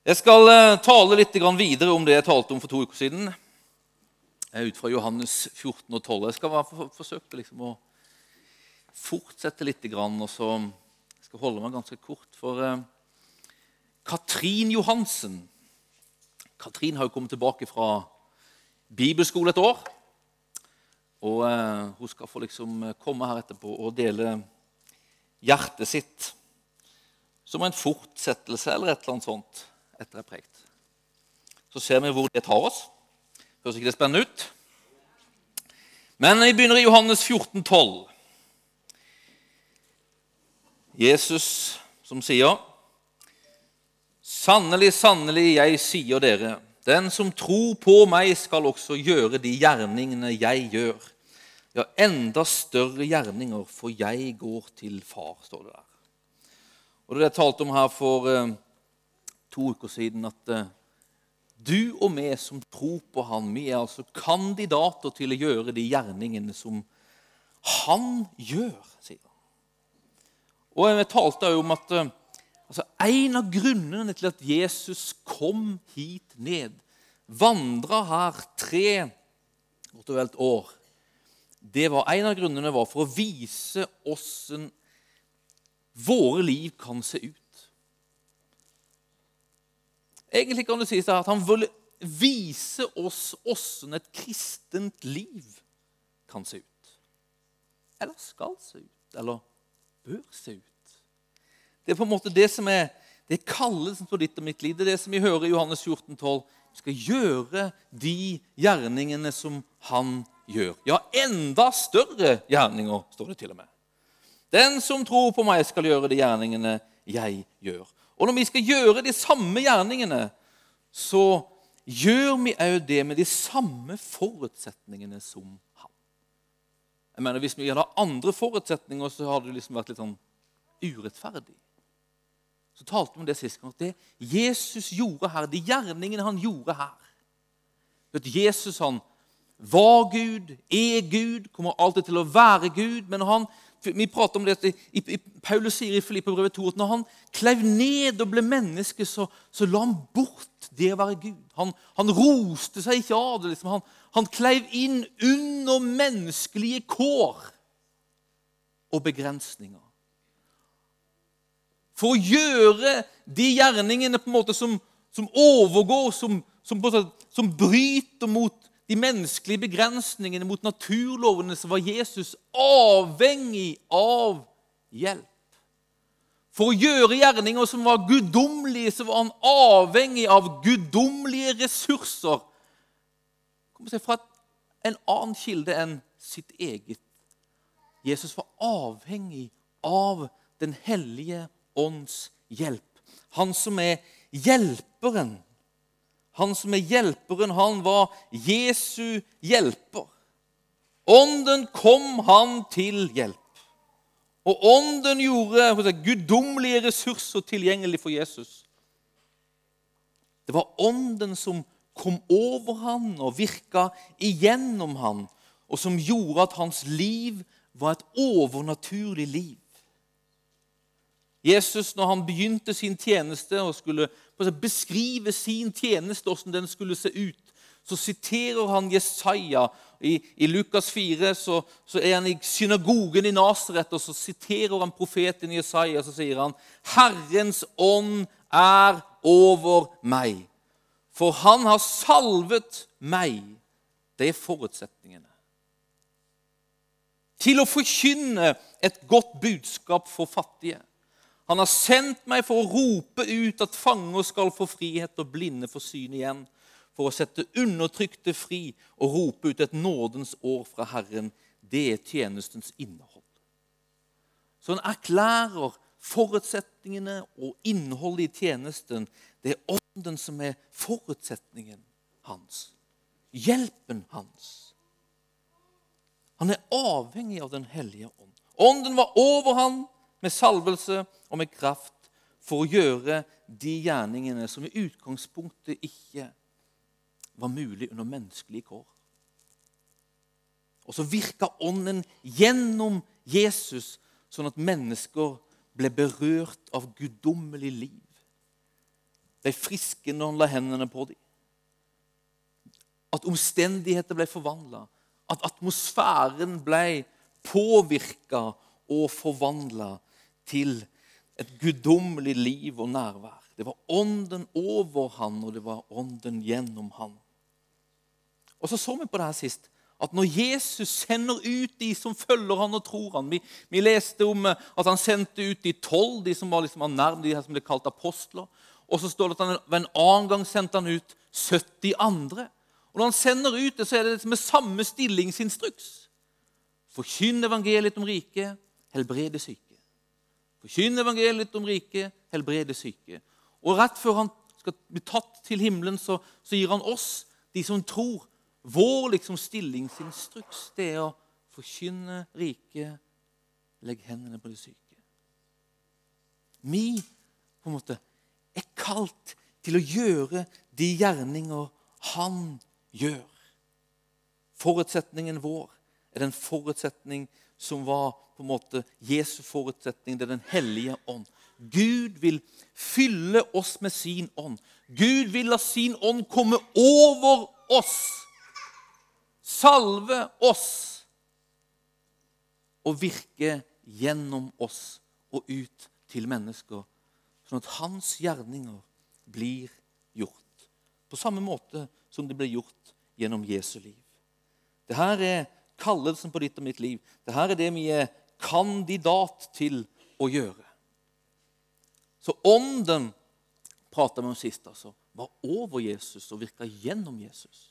Jeg skal eh, tale litt videre om det jeg talte om for to uker siden. Ut fra Johannes 14 og 12. Jeg skal forsøke liksom å fortsette litt, og så skal jeg holde meg ganske kort. For eh, Katrin Johansen Katrin har jo kommet tilbake fra bibelskole et år. Og eh, hun skal få liksom komme her etterpå og dele hjertet sitt som en fortsettelse eller et eller annet sånt etter jeg prekt. Så ser vi hvor det tar oss. Høres ikke det spennende ut? Men vi begynner i Johannes 14, 12. Jesus som sier Sannelig, sannelig, jeg sier dere, den som tror på meg, skal også gjøre de gjerningene jeg gjør. Ja, enda større gjerninger, for jeg går til far, står det der. Og det jeg talte om her for eh, to uker siden, at eh, du og vi som tror på han, vi er altså kandidater til å gjøre de gjerningene som han gjør, sier han. Og jeg talte jo om at eh, altså, en av grunnene til at Jesus kom hit ned, vandra her tre godt og vel år, det var en av grunnene var for å vise åssen våre liv kan se ut. Egentlig kan du si at han vil vise oss åssen et kristent liv kan se ut. Eller skal se ut. Eller bør se ut. Det er på en måte det som er det kallelsen på ditt og mitt liv. Det er det som vi hører i Johannes 14, 12. Vi skal gjøre de gjerningene som han gjør. Ja, enda større gjerninger, står det til og med. Den som tror på meg, skal gjøre de gjerningene jeg gjør. Og når vi skal gjøre de samme gjerningene, så gjør vi òg det med de samme forutsetningene som han. Jeg mener, Hvis vi hadde andre forutsetninger, så hadde det liksom vært litt sånn urettferdig. Så talte vi om det sist gang. at Det Jesus gjorde her, de gjerningene han gjorde her Vet Jesus han var Gud, er Gud, kommer alltid til å være Gud. Men han, vi prater om det, i, i, Paulus sier i Filippebrevet 2 at når han klev ned og ble menneske, så, så la han bort det å være Gud. Han, han roste seg ikke av det. Liksom. Han, han kleiv inn under menneskelige kår og begrensninger. For å gjøre de gjerningene på en måte som, som overgår, som, som, som bryter mot de menneskelige begrensningene, mot naturlovene, så var Jesus avhengig av hjelp. For å gjøre gjerninger som var guddommelige, så var han avhengig av guddommelige ressurser. Fra en annen kilde enn sitt eget. Jesus var avhengig av Den hellige ånds hjelp. Han som er hjelperen. Han som er hjelperen, han var Jesu hjelper. Ånden kom han til hjelp. Og ånden gjorde guddommelige ressurser tilgjengelig for Jesus. Det var ånden som kom over han og virka igjennom han, og som gjorde at hans liv var et overnaturlig liv. Jesus, når han begynte sin tjeneste og skulle beskrive sin tjeneste, hvordan den skulle se ut, så siterer han Jesaja. I, i Lukas 4 så, så, er han i synagogen i Nasaret, og så siterer han profeten Jesaja. Så sier han, 'Herrens ånd er over meg', for han har salvet meg. Det er forutsetningene. Til å forkynne et godt budskap for fattige. Han har sendt meg for å rope ut at fanger skal få frihet og blinde få syn igjen, for å sette undertrykte fri og rope ut et nådens år fra Herren. Det er tjenestens innhold. Så han erklærer forutsetningene og innholdet i tjenesten. Det er ånden som er forutsetningen hans. Hjelpen hans. Han er avhengig av Den hellige ånd. Ånden var over ham med salvelse og med kraft for å gjøre de gjerningene som i utgangspunktet ikke var mulig under menneskelige kår. Og så virka Ånden gjennom Jesus, sånn at mennesker ble berørt av guddommelig liv. De friske når han la hendene på dem. At omstendigheter ble forvandla. At atmosfæren ble påvirka og forvandla til et guddommelig liv og nærvær. Det var ånden over han, og det var ånden gjennom han. Og Så så vi på det her sist at når Jesus sender ut de som følger han og tror han Vi, vi leste om eh, at han sendte ut de tolv, de som var liksom nærme, de som ble kalt apostler. Og så står det at han en annen gang sendte han ut 70 andre. Og Når han sender ut det, så er det med samme stillingsinstruks. Forkynn evangeliet om riket, helbrede syke. Forkynn evangeliet om riket, helbrede syke. Og rett før han skal bli tatt til himmelen, så, så gir han oss, de som tror, vår liksom stillingsinstruks. Det er å forkynne riket, legge hendene på de syke. Vi på en måte er kalt til å gjøre de gjerninger han gjør. Forutsetningen vår er den forutsetning som var på en måte Jesu forutsetning. Det er Den hellige ånd. Gud vil fylle oss med sin ånd. Gud vil la sin ånd komme over oss. Salve oss og virke gjennom oss og ut til mennesker. Sånn at hans gjerninger blir gjort. På samme måte som det ble gjort gjennom Jesu liv. Dette er kallelsen på ditt og mitt liv. Dette er det vi er kandidat til å gjøre. Så ånden prata vi om sist, altså, var over Jesus og virka gjennom Jesus.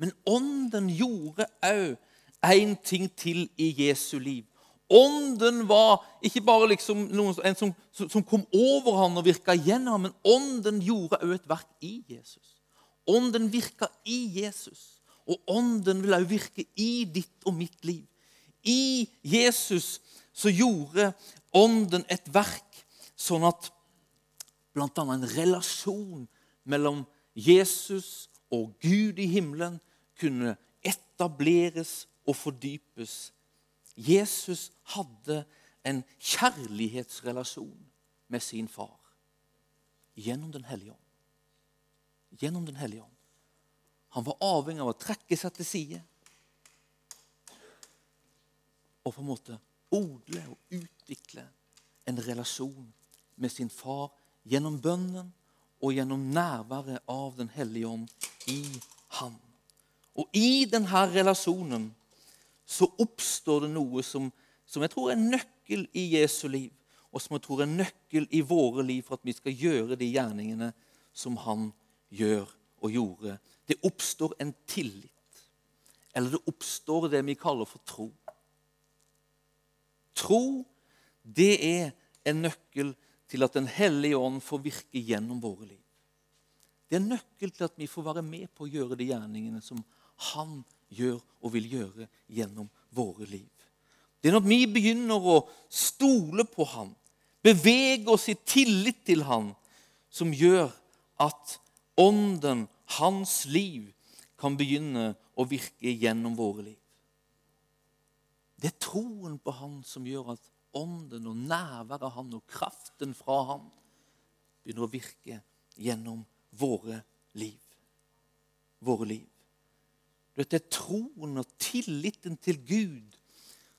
Men ånden gjorde òg én ting til i Jesu liv. Ånden var ikke bare liksom noen, en som, som, kom over ham og virka gjennom ham, men ånden gjorde òg et verk i Jesus. Ånden virka i Jesus, og ånden vil også virke i ditt og mitt liv. I Jesus så gjorde ånden et verk sånn at bl.a. en relasjon mellom Jesus og Gud i himmelen kunne etableres og fordypes. Jesus hadde en kjærlighetsrelasjon med sin far gjennom Den hellige ånd gjennom Den hellige ånd. Han var avhengig av å trekke seg til side og på en måte odle og utvikle en relasjon med sin far gjennom bønnen og gjennom nærværet av Den hellige ånd i han. Og i denne relasjonen så oppstår det noe som, som jeg tror er en nøkkel i Jesu liv, og som jeg tror er en nøkkel i våre liv for at vi skal gjøre de gjerningene som han gjør og gjorde. Det oppstår en tillit. Eller det oppstår det vi kaller for tro. Tro, det er en nøkkel til at Den hellige ånd får virke gjennom våre liv. Det er en nøkkel til at vi får være med på å gjøre de gjerningene som Han gjør og vil gjøre gjennom våre liv. Det er når vi begynner å stole på Han, bevege oss i tillit til Han, som gjør at Ånden, hans liv, kan begynne å virke gjennom våre liv. Det er troen på Han som gjør at ånden og nærværet av Han og kraften fra Han begynner å virke gjennom våre liv. Våre liv. Det er troen og tilliten til Gud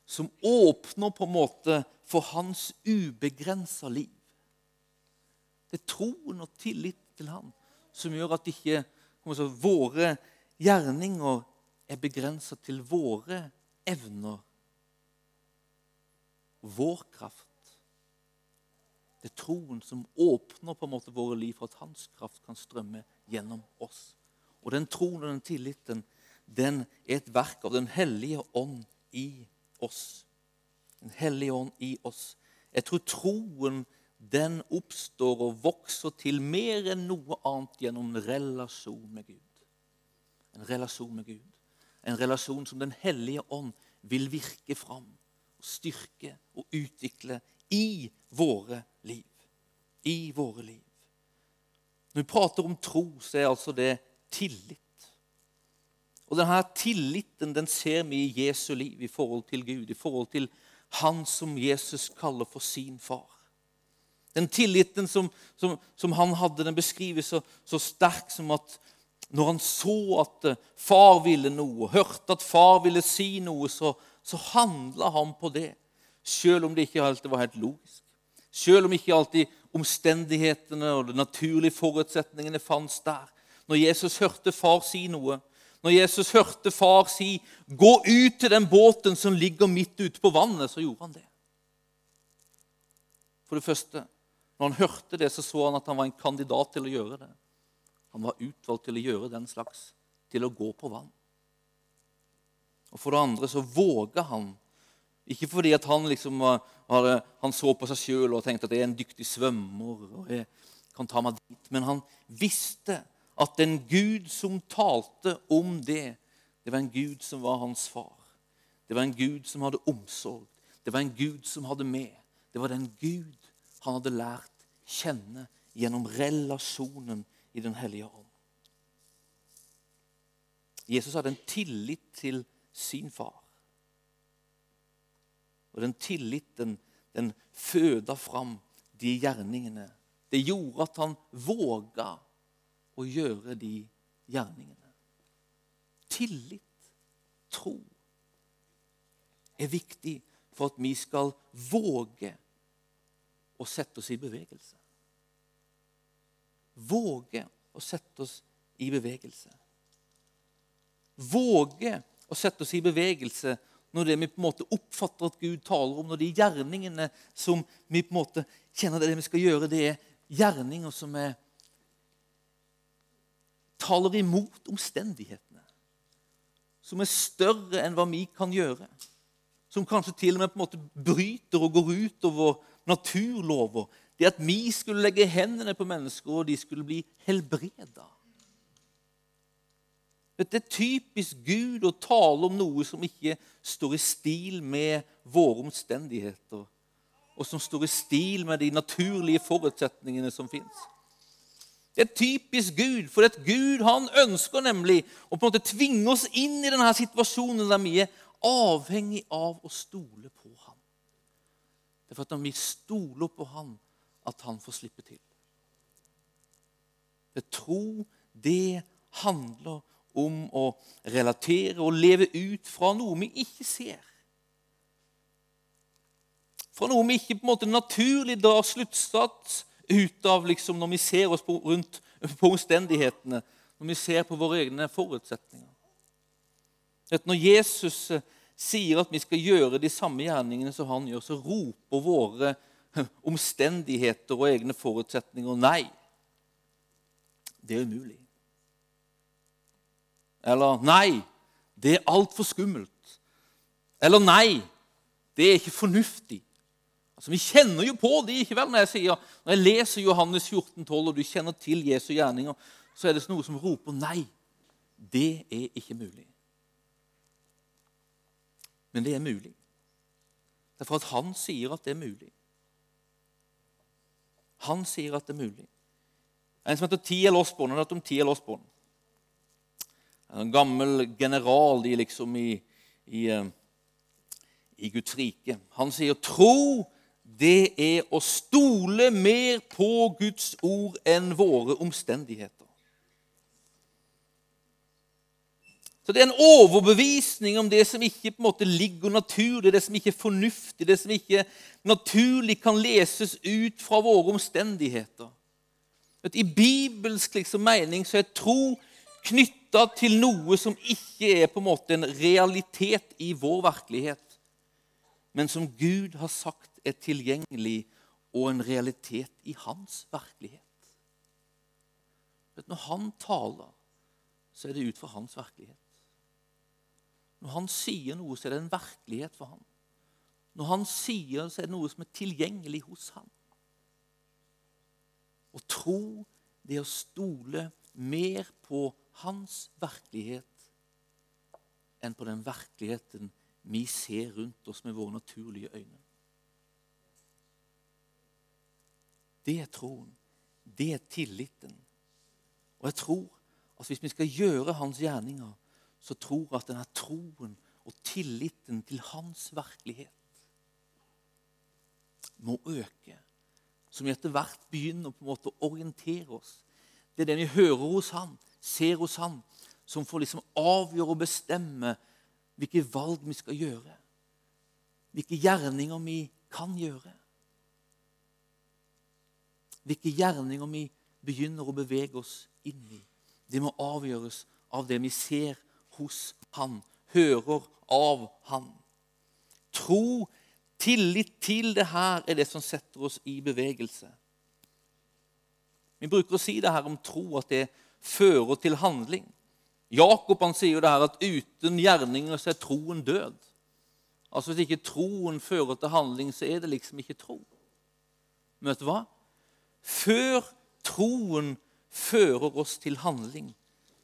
som åpner på en måte for hans ubegrensa liv. Det er troen og tilliten til Han som gjør at ikke så, våre gjerninger er begrensa til våre evner. Vår kraft. Det er troen som åpner på en måte våre liv for at hans kraft kan strømme gjennom oss. Og den troen og den tilliten den er et verk av Den hellige ånd i oss. Den hellige ånd i oss. Jeg tror troen den oppstår og vokser til mer enn noe annet gjennom en relasjon med Gud. En relasjon med Gud. En relasjon som Den hellige ånd vil virke fram, og styrke og utvikle i våre liv. I våre liv. Når vi prater om tro, så er altså det tillit. Og denne tilliten den ser vi i Jesu liv i forhold til Gud, i forhold til Han som Jesus kaller for sin far. Den tilliten som, som, som han hadde, den beskrives så, så sterk som at når han så at eh, far ville noe, hørte at far ville si noe, så, så handla han på det. Selv om det ikke alltid var helt logisk. Selv om ikke alltid omstendighetene og de naturlige forutsetningene fantes der. Når Jesus hørte far si noe, når Jesus hørte far si 'Gå ut til den båten som ligger midt ute på vannet', så gjorde han det. For det første, når han hørte det, så så han at han var en kandidat til å gjøre det. Han var utvalgt til å gjøre den slags, til å gå på vann. Og For det andre så våga han. Ikke fordi at han liksom hadde, han så på seg sjøl og tenkte at jeg er en dyktig svømmer og jeg kan ta meg dit, men han visste at den Gud som talte om det, det var en Gud som var hans far. Det var en Gud som hadde omsorg. Det var en Gud som hadde med. Det var den Gud han hadde lært kjenne gjennom relasjonen i Den hellige ånd. Jesus hadde en tillit til sin far. Og den tilliten den føda fram de gjerningene. Det gjorde at han våga å gjøre de gjerningene. Tillit, tro, er viktig for at vi skal våge å sette oss i bevegelse. Våge å sette oss i bevegelse. Våge å sette oss i bevegelse når det vi på en måte oppfatter at Gud taler om, når de gjerningene som vi på en måte kjenner det det vi skal gjøre, det er gjerninger som er taler imot omstendighetene. Som er større enn hva vi kan gjøre. Som kanskje til og med på en måte bryter og går utover naturlover. Det at vi skulle legge hendene på mennesker, og de skulle bli helbreda. Det er typisk Gud å tale om noe som ikke står i stil med våre omstendigheter, og som står i stil med de naturlige forutsetningene som fins. Det er typisk Gud, for at Gud han ønsker nemlig å på en måte tvinge oss inn i denne situasjonen der vi er avhengig av å stole på. Det er for at når vi stoler på ham, at han får slippe til. Det tro, det handler om å relatere og leve ut fra noe vi ikke ser. Fra noe vi ikke på en måte naturlig drar sluttsats ut av liksom, når vi ser oss på, rundt på omstendighetene, når vi ser på våre egne forutsetninger. Når Jesus eh, sier at vi skal gjøre de samme gjerningene som han gjør, så roper våre omstendigheter og egne forutsetninger nei. Det er umulig. Eller nei, det er altfor skummelt. Eller nei, det er ikke fornuftig. Altså, Vi kjenner jo på det ikke vel, når jeg, sier, når jeg leser Johannes 14, 12, og du kjenner til Jesu gjerninger, så er det noe som roper nei. Det er ikke mulig. Men det er mulig. Det er for at han sier at det er mulig. Han sier at det er mulig. En som heter T.L. Osborne. Han har hørt om T.L. Osborne. En gammel general de liksom, i, i, eh, i Guds rike. Han sier 'tro det er å stole mer på Guds ord enn våre omstendigheter. Så Det er en overbevisning om det som ikke på en måte ligger naturlig, det som ikke er fornuftig, det som ikke naturlig kan leses ut fra våre omstendigheter. I bibelsk liksom, mening så er tro knytta til noe som ikke er på en måte en realitet i vår virkelighet, men som Gud har sagt er tilgjengelig og en realitet i hans virkelighet. Når han taler, så er det ut fra hans virkelighet. Når han sier noe, så er det en virkelighet for ham. Når han sier, så er det noe som er tilgjengelig hos ham. Å tro, det er å stole mer på hans virkelighet enn på den virkeligheten vi ser rundt oss med våre naturlige øyne. Det er troen. Det er tilliten. Og jeg tror at hvis vi skal gjøre hans gjerninger, så tror at denne troen og tilliten til hans virkelighet må øke, som vi etter hvert begynner på en måte å orientere oss. Det er den vi hører hos han, ser hos han, som får liksom avgjøre og bestemme hvilke valg vi skal gjøre. Hvilke gjerninger vi kan gjøre. Hvilke gjerninger vi begynner å bevege oss inn i. Det må avgjøres av det vi ser hos Han, hører av Han. Tro Tillit til det her er det som setter oss i bevegelse. Vi bruker å si det her om tro, at det fører til handling. Jakob han sier det her at uten gjerninger så er troen død. Altså Hvis ikke troen fører til handling, så er det liksom ikke tro. Men vet du hva? Før troen fører oss til handling,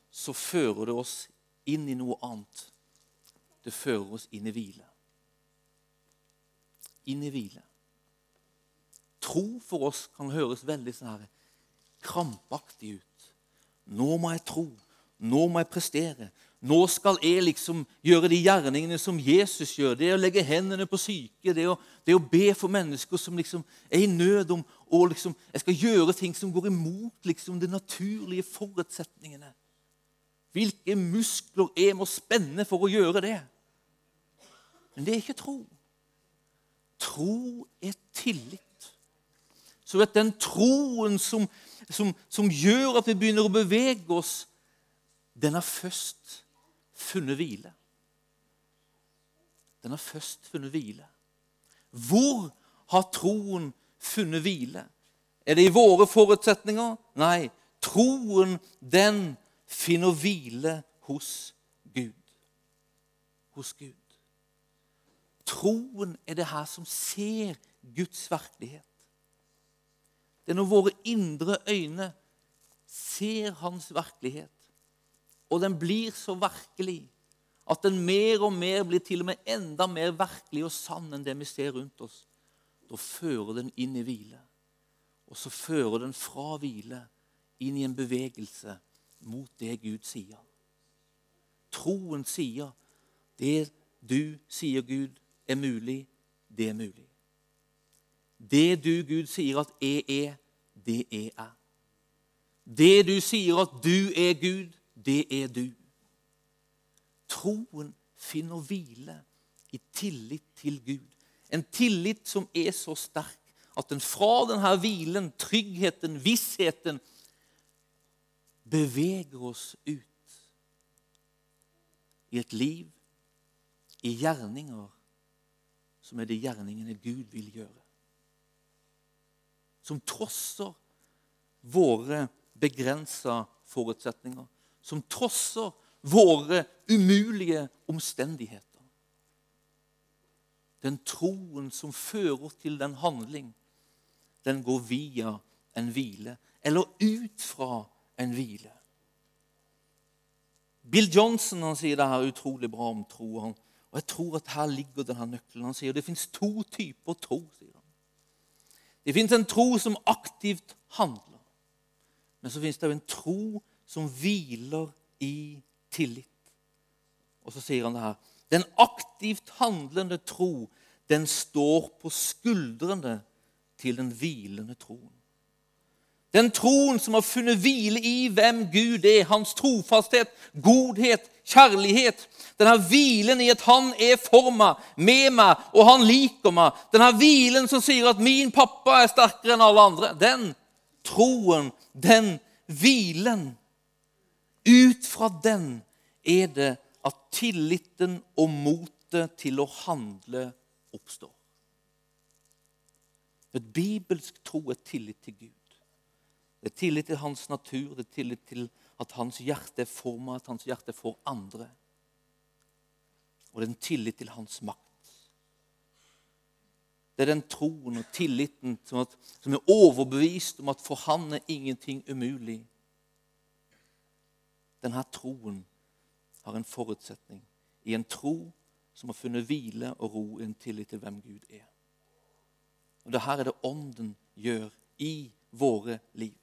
så fører det oss inn i noe annet. Det fører oss inn i hvile inn i hvile. Tro for oss kan høres veldig sånn her krampaktig ut. Nå må jeg tro. Nå må jeg prestere. Nå skal jeg liksom gjøre de gjerningene som Jesus gjør. Det å legge hendene på syke, det å, det å be for mennesker som liksom er i nød. om, og liksom, Jeg skal gjøre ting som går imot liksom, de naturlige forutsetningene. Hvilke muskler jeg må spenne for å gjøre det? Men det er ikke tro. Tro er tillit. Så at den troen som, som, som gjør at vi begynner å bevege oss, den har først funnet hvile. Den har først funnet hvile. Hvor har troen funnet hvile? Er det i våre forutsetninger? Nei. Troen, den finner hvile hos Gud. Hos Gud. Troen er det her som ser Guds virkelighet. Det er når våre indre øyne ser hans virkelighet, og den blir så virkelig at den mer og mer blir til og med enda mer virkelig og sann enn det vi ser rundt oss. Da fører den inn i hvile. Og så fører den fra hvile inn i en bevegelse mot det Gud sier. Troen sier det du sier, Gud, er mulig, det er mulig. Det du, Gud, sier at jeg er, det er jeg. Det du sier at du er Gud, det er du. Troen finner hvile i tillit til Gud. En tillit som er så sterk at den fra denne hvilen, tryggheten, vissheten beveger oss ut i et liv, i gjerninger som er de gjerningene Gud vil gjøre. Som trosser våre begrensa forutsetninger. Som trosser våre umulige omstendigheter. Den troen som fører til den handling, den går via en hvile, eller ut fra en hvile. Bill Johnson han sier det her utrolig bra om tro. Han, og Jeg tror at her ligger denne nøkkelen. Han sier det fins to typer tro. sier han. Det fins en tro som aktivt handler. Men så fins det en tro som hviler i tillit. Og så sier han det her. Den aktivt handlende tro, den står på skuldrene til den hvilende troen. Den troen som har funnet hvile i hvem Gud er, hans trofasthet, godhet, kjærlighet. Denne hvilen i at han er for meg, med meg, og han liker meg. Denne hvilen som sier at 'min pappa er sterkere enn alle andre'. Den troen, den hvilen. Ut fra den er det at tilliten og motet til å handle oppstår. Et bibelsk tro er tillit til Gud. Det er tillit til hans natur, det er tillit til at hans hjerte er for meg, at hans hjerte er for andre. Og det er en tillit til hans makt. Det er den troen og tilliten som, at, som er overbevist om at for han er ingenting umulig. Denne troen har en forutsetning i en tro som har funnet hvile og ro i en tillit til hvem Gud er. Og det her er det Ånden gjør i våre liv.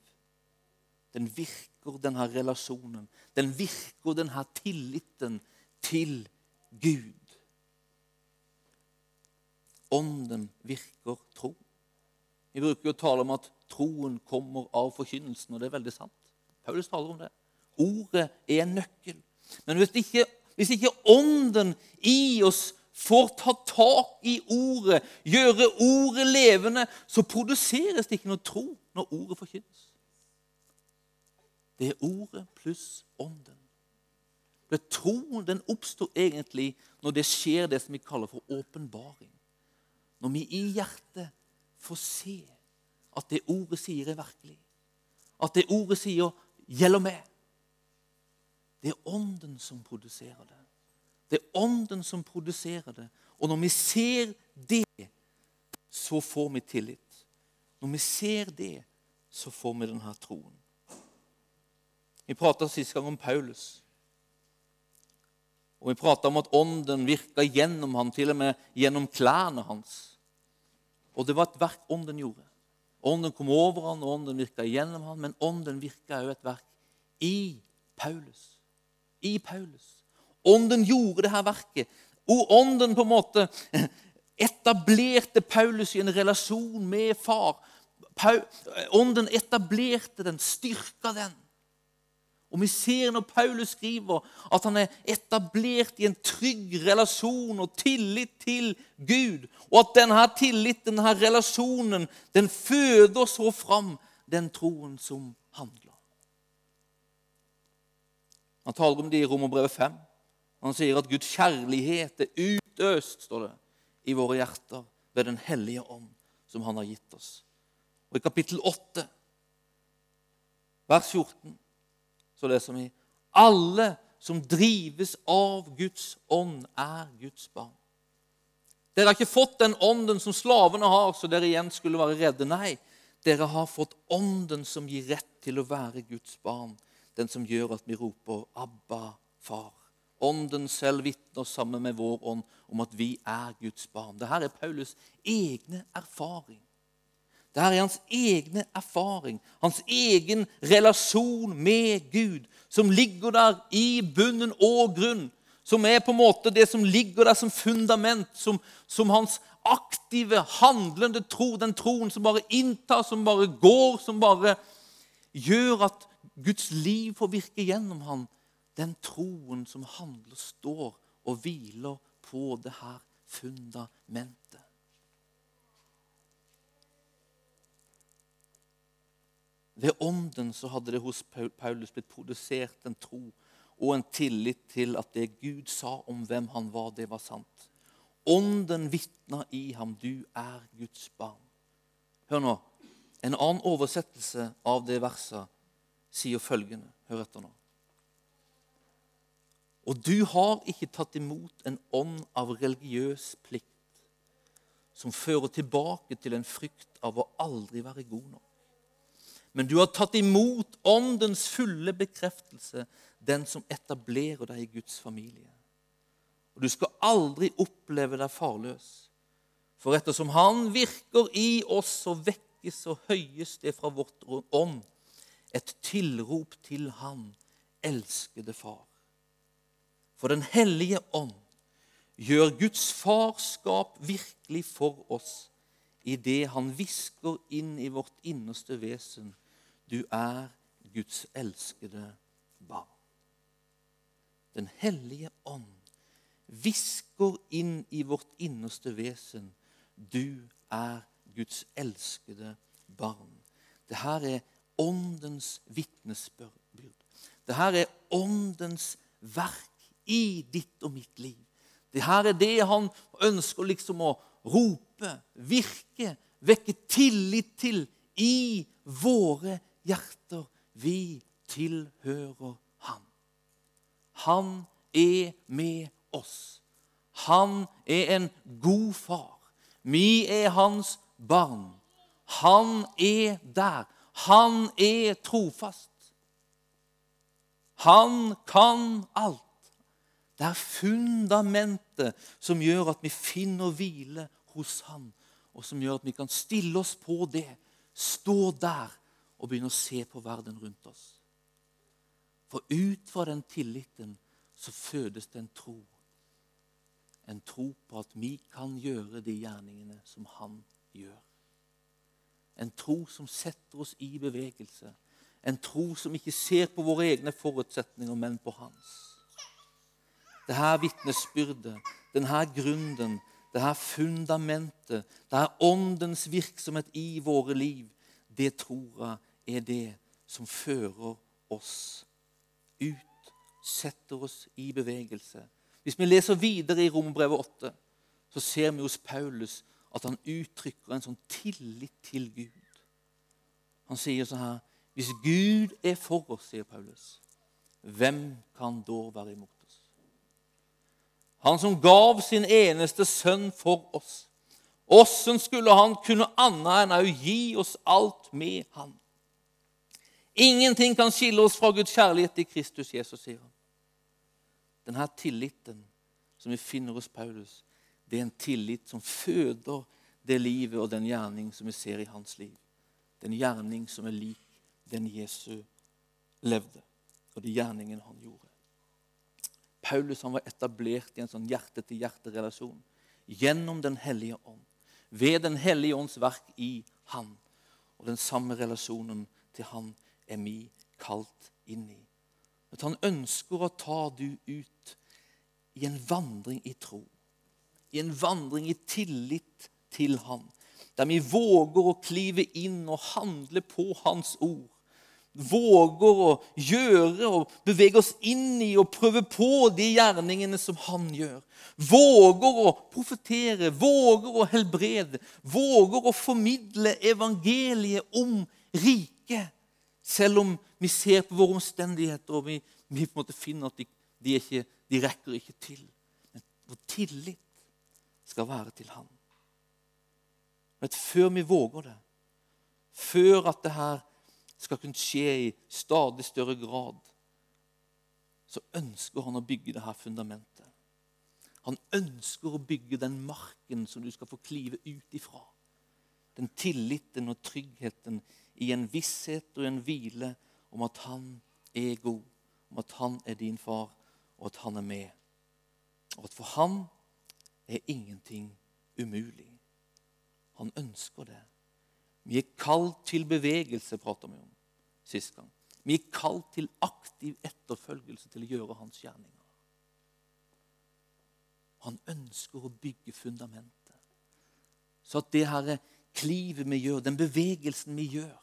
Den virker, denne relasjonen. Den virker, denne tilliten til Gud. Ånden virker tro. Vi bruker jo å tale om at troen kommer av forkynnelsen, og det er veldig sant. Paulus taler om det. Ordet er en nøkkel. Men hvis ikke, hvis ikke ånden i oss får ta tak i ordet, gjøre ordet levende, så produseres det ikke noe tro når ordet forkynnes. Det er ordet pluss ånden. Det Troen den oppstår egentlig når det skjer det som vi kaller for åpenbaring. Når vi i hjertet får se at det ordet sier, er virkelig. At det ordet sier, gjelder meg. Det er ånden som produserer det. Det er ånden som produserer det. Og når vi ser det, så får vi tillit. Når vi ser det, så får vi denne troen. Vi prata sist gang om Paulus. Og Vi prata om at ånden virka gjennom ham, til og med gjennom klærne hans. Og det var et verk ånden gjorde. Ånden kom over ham, og ånden virka gjennom ham, men ånden virka òg et verk i Paulus. I Paulus. Ånden gjorde det her verket. Og ånden på en måte etablerte Paulus i en relasjon med far. Ånden etablerte den, styrka den. Og vi ser når Paulus skriver at han er etablert i en trygg relasjon og tillit til Gud. Og at denne tilliten, denne relasjonen, den føder så fram den troen som handler. Han taler om det i Romerbrevet 5. Han sier at Guds kjærlighet er utøst står det, i våre hjerter ved Den hellige ånd, som han har gitt oss. Og I kapittel 8, vers 14 så leser vi alle som drives av Guds ånd, er Guds barn. Dere har ikke fått den ånden som slavene har, så dere igjen skulle være redde. Nei, dere har fått ånden som gir rett til å være Guds barn. Den som gjør at vi roper 'Abba, far'. Ånden selv vitner sammen med vår ånd om at vi er Guds barn. Dette er Paulus' egne erfaring. Det er hans egne erfaring, hans egen relasjon med Gud, som ligger der i bunnen og grunn. Som er på en måte det som ligger der som fundament, som, som hans aktive, handlende tro. Den troen som bare inntar, som bare går, som bare gjør at Guds liv får virke gjennom ham. Den troen som handler, står og hviler på det her fundamentet. Ved ånden så hadde det hos Paulus blitt produsert en tro og en tillit til at det Gud sa om hvem han var, det var sant. Ånden vitna i ham. Du er Guds barn. Hør nå. En annen oversettelse av det verset sier følgende. Hør etter nå. Og du har ikke tatt imot en ånd av religiøs plikt som fører tilbake til en frykt av å aldri være god nok men du har tatt imot åndens fulle bekreftelse, den som etablerer deg i Guds familie. Og Du skal aldri oppleve deg farløs. For ettersom Han virker i oss, så vekkes og høyes det fra vårt ånd et tilrop til Han, elskede Far. For Den hellige ånd gjør Guds farskap virkelig for oss idet Han hvisker inn i vårt innerste vesen du er Guds elskede barn. Den hellige ånd hvisker inn i vårt innerste vesen. Du er Guds elskede barn. Dette er åndens vitnesbyrd. Dette er åndens verk i ditt og mitt liv. Dette er det han ønsker liksom å rope, virke, vekke tillit til i våre hjerter. Vi tilhører Han. Han er med oss. Han er en god far. Vi er hans barn. Han er der. Han er trofast. Han kan alt. Det er fundamentet som gjør at vi finner hvile hos Han, og som gjør at vi kan stille oss på det, stå der og begynne å se på verden rundt oss. For ut fra den tilliten så fødes det en tro. En tro på at vi kan gjøre de gjerningene som han gjør. En tro som setter oss i bevegelse. En tro som ikke ser på våre egne forutsetninger, men på hans. Det her vitnesbyrdet, denne grunnen, det her fundamentet, det her åndens virksomhet i våre liv, det tror jeg er det som fører oss ut, setter oss i bevegelse. Hvis vi leser videre i Romerbrevet 8, så ser vi hos Paulus at han uttrykker en sånn tillit til Gud. Han sier sånn her Hvis Gud er for oss, sier Paulus, hvem kan da være imot? Han som gav sin eneste sønn for oss. Åssen skulle han kunne annet enn å gi oss alt med han? Ingenting kan skille oss fra Guds kjærlighet i Kristus Jesus, sier han. Denne tilliten som vi finner hos Paulus, det er en tillit som føder det livet og den gjerning som vi ser i hans liv. Den gjerning som er lik den Jesu levde, og de gjerningene han gjorde. Paulus han var etablert i en sånn hjerte-til-hjerte-relasjon gjennom Den hellige ånd. Ved Den hellige ånds verk i Han. Og den samme relasjonen til Han er vi kalt inn i. At han ønsker å ta du ut i en vandring i tro. I en vandring i tillit til Han. Der vi våger å klive inn og handle på Hans ord. Våger å gjøre og bevege oss inn i og prøve på de gjerningene som han gjør. Våger å profetere, våger å helbrede, våger å formidle evangeliet om riket. Selv om vi ser på våre omstendigheter og vi, vi på en måte finner at de, de, ikke, de rekker ikke til. Men vår tillit skal være til Han. Men før vi våger det, før at det her skal kunne skje i stadig større grad, så ønsker han å bygge det her fundamentet. Han ønsker å bygge den marken som du skal få klive ut ifra. Den tilliten og tryggheten i en visshet og en hvile om at han er god, om at han er din far, og at han er med. Og at for han er ingenting umulig. Han ønsker det. Vi er kalt til bevegelse, prater vi om sist gang. Vi er kalt til aktiv etterfølgelse til å gjøre hans gjerninger. Han ønsker å bygge fundamentet. Så at det her klivet vi gjør, den bevegelsen vi gjør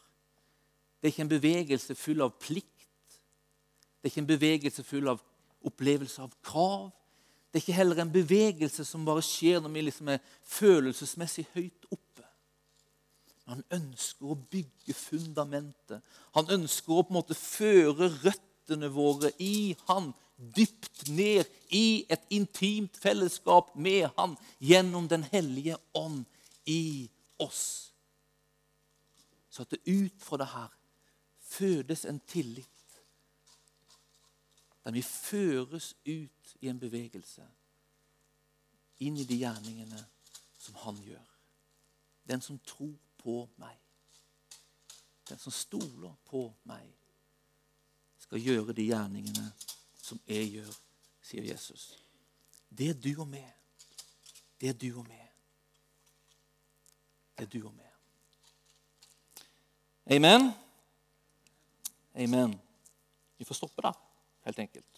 Det er ikke en bevegelse full av plikt. Det er ikke en bevegelse full av opplevelse av krav. Det er ikke heller en bevegelse som bare skjer når vi liksom er følelsesmessig høyt oppe. Han ønsker å bygge fundamentet. Han ønsker å på en måte føre røttene våre i Han, dypt ned i et intimt fellesskap med Han gjennom Den hellige ånd i oss. Så at det ut fra det her fødes en tillit. Der vi føres ut i en bevegelse inn i de gjerningene som Han gjør. Den som tror på meg. Den som stoler på meg, skal gjøre de gjerningene som jeg gjør, sier Jesus. Det er du og meg. Det er du og meg. Det er du og meg. Amen. Amen. Vi får stoppe da, helt enkelt.